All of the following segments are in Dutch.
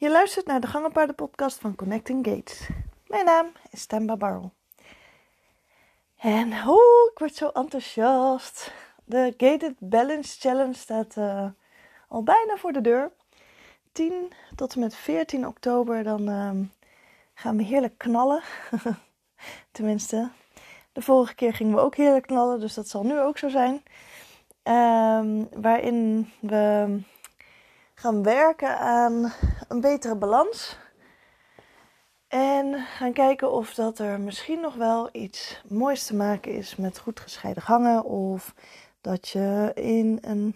Je luistert naar de Gangenpaarden-podcast van Connecting Gates. Mijn naam is Stemba Barrel. En oh, ik word zo enthousiast. De Gated Balance Challenge staat uh, al bijna voor de deur. 10 tot en met 14 oktober, dan uh, gaan we heerlijk knallen. Tenminste, de vorige keer gingen we ook heerlijk knallen, dus dat zal nu ook zo zijn. Um, waarin we gaan werken aan een betere balans. En gaan kijken of dat er misschien nog wel iets moois te maken is met goed gescheiden gangen. Of dat je in een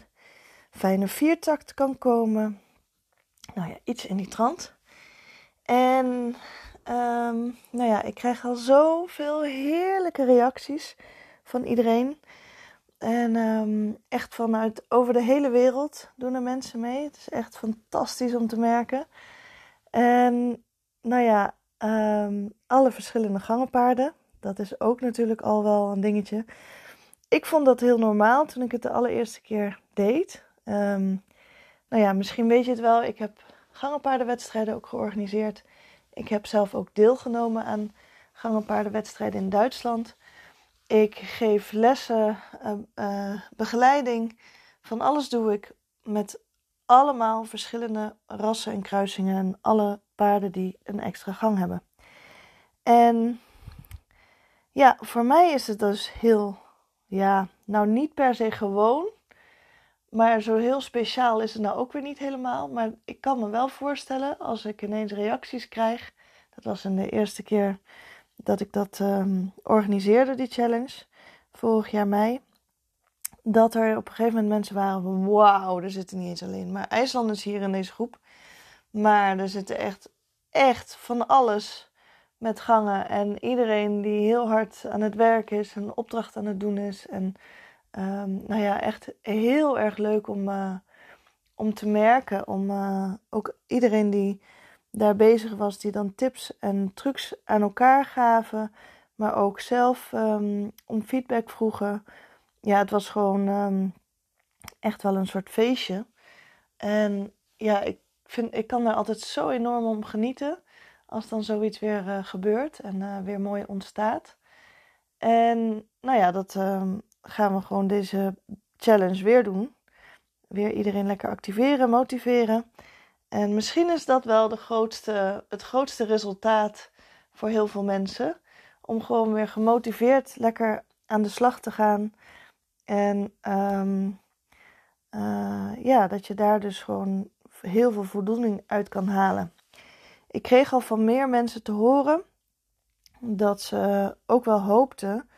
fijne viertakt kan komen. Nou ja, iets in die trant. En um, nou ja, ik krijg al zoveel heerlijke reacties van iedereen. En um, echt vanuit over de hele wereld doen er mensen mee. Het is echt fantastisch om te merken. En nou ja, um, alle verschillende gangenpaarden. Dat is ook natuurlijk al wel een dingetje. Ik vond dat heel normaal toen ik het de allereerste keer deed. Um, nou ja, misschien weet je het wel. Ik heb gangenpaardenwedstrijden ook georganiseerd. Ik heb zelf ook deelgenomen aan gangenpaardenwedstrijden in Duitsland. Ik geef lessen, uh, uh, begeleiding. Van alles doe ik met allemaal verschillende rassen en kruisingen en alle paarden die een extra gang hebben. En ja, voor mij is het dus heel, ja, nou niet per se gewoon, maar zo heel speciaal is het nou ook weer niet helemaal. Maar ik kan me wel voorstellen als ik ineens reacties krijg. Dat was in de eerste keer dat ik dat um, organiseerde, die challenge, vorig jaar mei. Dat er op een gegeven moment mensen waren van wauw, er zitten niet eens alleen maar IJslanders hier in deze groep. Maar er zitten echt, echt van alles met gangen. En iedereen die heel hard aan het werk is, een opdracht aan het doen is. En um, nou ja, echt heel erg leuk om, uh, om te merken. Om uh, ook iedereen die daar bezig was, die dan tips en trucs aan elkaar gaven, maar ook zelf um, om feedback vroegen. Ja, het was gewoon um, echt wel een soort feestje. En ja, ik, vind, ik kan daar altijd zo enorm om genieten als dan zoiets weer uh, gebeurt en uh, weer mooi ontstaat. En nou ja, dat um, gaan we gewoon deze challenge weer doen. Weer iedereen lekker activeren, motiveren. En misschien is dat wel de grootste, het grootste resultaat voor heel veel mensen. Om gewoon weer gemotiveerd lekker aan de slag te gaan. En um, uh, ja, dat je daar dus gewoon heel veel voldoening uit kan halen. Ik kreeg al van meer mensen te horen dat ze ook wel hoopten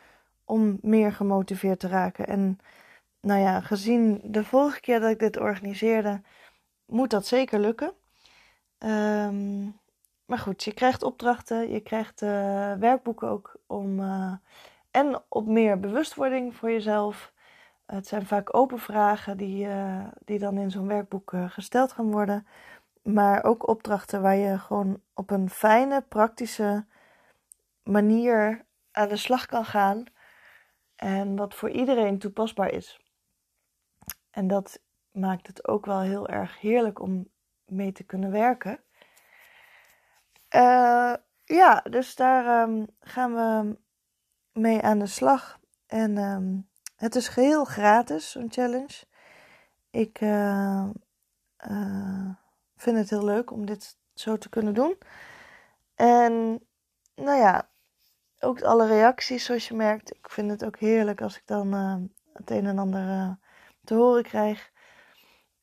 om meer gemotiveerd te raken. En nou ja, gezien de vorige keer dat ik dit organiseerde, moet dat zeker lukken. Um, maar goed, je krijgt opdrachten, je krijgt uh, werkboeken ook om. Uh, en op meer bewustwording voor jezelf. Het zijn vaak open vragen die, uh, die dan in zo'n werkboek gesteld gaan worden. Maar ook opdrachten waar je gewoon op een fijne, praktische manier aan de slag kan gaan. En wat voor iedereen toepasbaar is. En dat maakt het ook wel heel erg heerlijk om mee te kunnen werken. Uh, ja, dus daar um, gaan we mee aan de slag. En um, het is geheel gratis, zo'n challenge. Ik uh, uh, vind het heel leuk om dit zo te kunnen doen. En nou ja, ook alle reacties, zoals je merkt. Ik vind het ook heerlijk als ik dan het een en ander te horen krijg.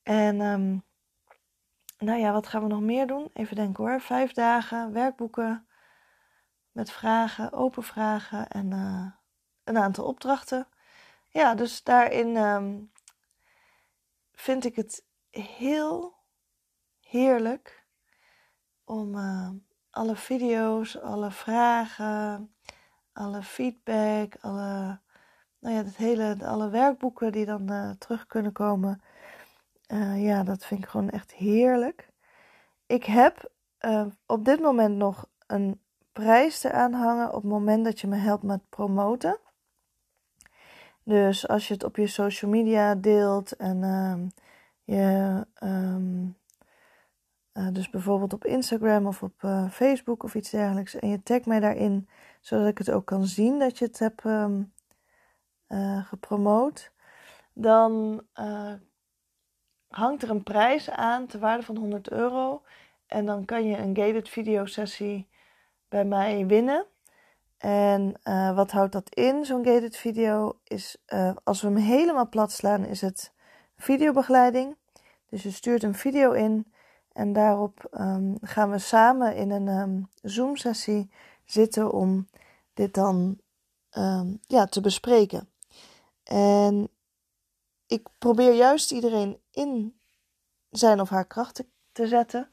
En um, nou ja, wat gaan we nog meer doen? Even denken hoor. Vijf dagen, werkboeken met vragen, open vragen en uh, een aantal opdrachten. Ja, dus daarin um, vind ik het heel heerlijk om uh, alle video's, alle vragen, alle feedback, alle, nou ja, het hele, alle werkboeken die dan uh, terug kunnen komen uh, ja, dat vind ik gewoon echt heerlijk. Ik heb uh, op dit moment nog een prijs te aanhangen op het moment dat je me helpt met promoten. Dus als je het op je social media deelt en uh, je um, uh, dus bijvoorbeeld op Instagram of op Facebook of iets dergelijks. En je tagt mij daarin, zodat ik het ook kan zien dat je het hebt um, gepromoot. Dan hangt er een prijs aan ter waarde van 100 euro. En dan kan je een gated video sessie bij mij winnen. En uh, wat houdt dat in, zo'n gated video? Is uh, als we hem helemaal plat slaan, is het videobegeleiding. Dus je stuurt een video in en daarop um, gaan we samen in een um, Zoom-sessie zitten om dit dan um, ja, te bespreken. En ik probeer juist iedereen in zijn of haar krachten te zetten.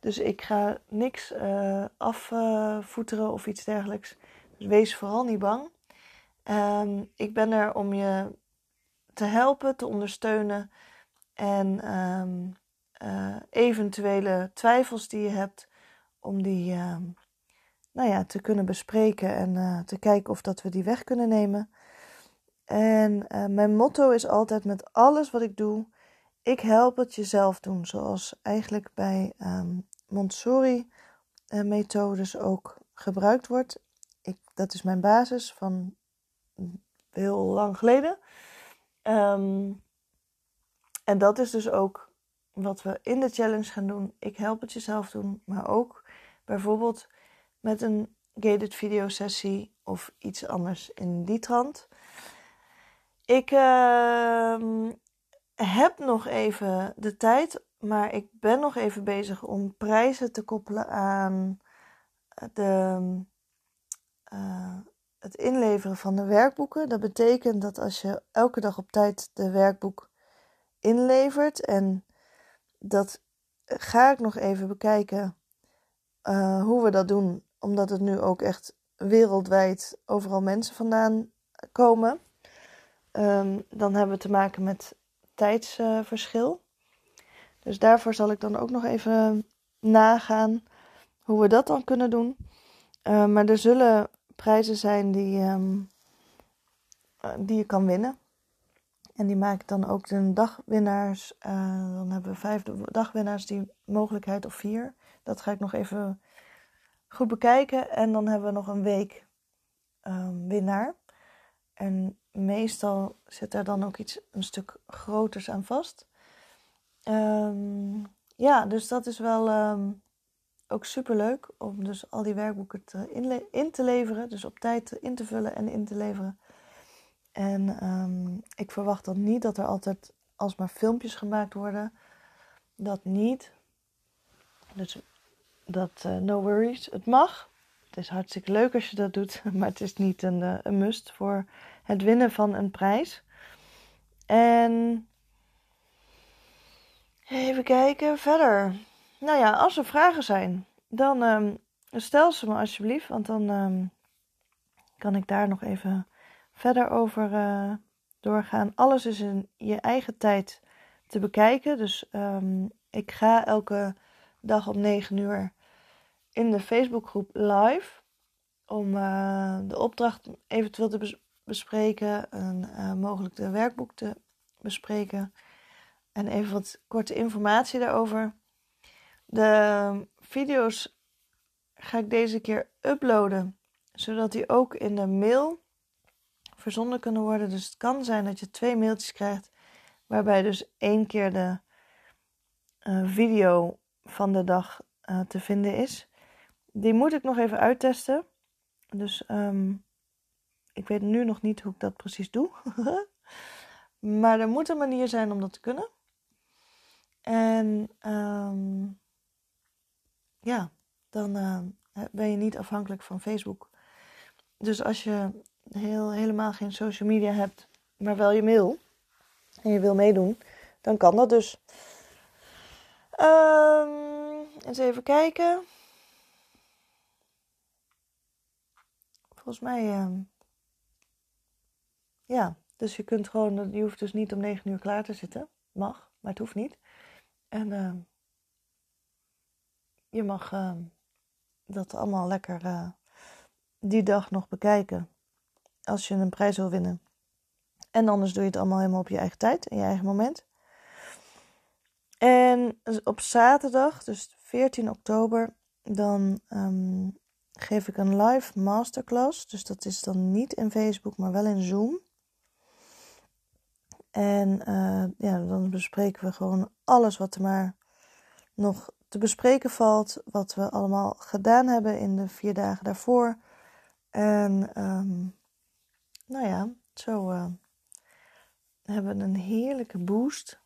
Dus ik ga niks uh, afvoeteren of iets dergelijks. Dus wees vooral niet bang. Um, ik ben er om je te helpen, te ondersteunen en um, uh, eventuele twijfels die je hebt, om die uh, nou ja, te kunnen bespreken en uh, te kijken of dat we die weg kunnen nemen. En mijn motto is altijd met alles wat ik doe, ik help het jezelf doen, zoals eigenlijk bij um, Montessori-methodes ook gebruikt wordt ik, dat is mijn basis van heel lang geleden. Um, en dat is dus ook wat we in de challenge gaan doen. Ik help het jezelf doen, maar ook bijvoorbeeld met een gated video sessie of iets anders in die trant. Ik uh, heb nog even de tijd, maar ik ben nog even bezig om prijzen te koppelen aan de uh, het inleveren van de werkboeken. Dat betekent dat als je elke dag op tijd de werkboek inlevert, en dat ga ik nog even bekijken uh, hoe we dat doen, omdat het nu ook echt wereldwijd overal mensen vandaan komen. Um, dan hebben we te maken met tijdsverschil. Dus daarvoor zal ik dan ook nog even nagaan hoe we dat dan kunnen doen. Uh, maar er zullen prijzen zijn die, um, die je kan winnen. En die maak ik dan ook de dagwinnaars. Uh, dan hebben we vijf dagwinnaars die mogelijkheid of vier. Dat ga ik nog even goed bekijken. En dan hebben we nog een week winnaar. En meestal zit er dan ook iets een stuk groters aan vast. Um, ja, dus dat is wel ook super leuk om dus al die werkboeken te in, te leveren. Dus op tijd in te vullen en in te leveren. En um, ik verwacht dan niet dat er altijd alsmaar filmpjes gemaakt worden. Dat niet. Dus dat uh, no worries. Het mag. Het is hartstikke leuk als je dat doet. Maar het is niet een, uh, een must voor het winnen van een prijs. En even kijken verder. Nou ja, als er vragen zijn, dan um, stel ze me alsjeblieft, want dan um, kan ik daar nog even verder over uh, doorgaan. Alles is in je eigen tijd te bekijken. Dus um, ik ga elke dag om 9 uur in de Facebookgroep live om uh, de opdracht eventueel te bes bespreken en uh, mogelijk de werkboek te bespreken en even wat korte informatie daarover. De video's ga ik deze keer uploaden, zodat die ook in de mail verzonden kunnen worden. Dus het kan zijn dat je twee mailtjes krijgt, waarbij dus één keer de uh, video van de dag te vinden is. Die moet ik nog even uittesten. Dus um, ik weet nu nog niet hoe ik dat precies doe. maar er moet een manier zijn om dat te kunnen. En um, ja, dan uh, ben je niet afhankelijk van Facebook. Dus als je heel, helemaal geen social media hebt, maar wel je mail en je wil meedoen, dan kan dat dus. Um, eens even kijken. Volgens mij, uh, ja, dus je kunt gewoon, je hoeft dus niet om 9 uur klaar te zitten. Mag, maar het hoeft niet. En uh, je mag uh, dat allemaal lekker uh, die dag nog bekijken. Als je een prijs wil winnen. En anders doe je het allemaal helemaal op je eigen tijd, in je eigen moment. En op zaterdag, dus 14 oktober, dan ehm, geef ik een live masterclass. Dus dat is dan niet in Facebook, maar wel in Zoom. En uh, ja, dan bespreken we gewoon alles wat er maar nog te bespreken valt. Wat we allemaal gedaan hebben in de vier dagen daarvoor. En um, nou ja, zo uh, hebben we een heerlijke boost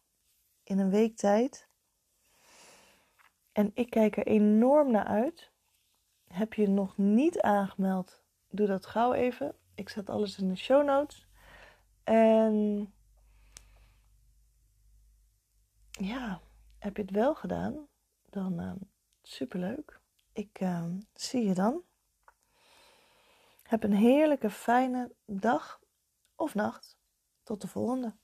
in een week tijd. En ik kijk er enorm naar uit. Heb je nog niet aangemeld? Doe dat gauw even. Ik zet alles in de show notes. En ja, heb je het wel gedaan? Dan uh, superleuk. Ik uh, zie je dan. Heb een heerlijke, fijne dag of nacht. Tot de volgende.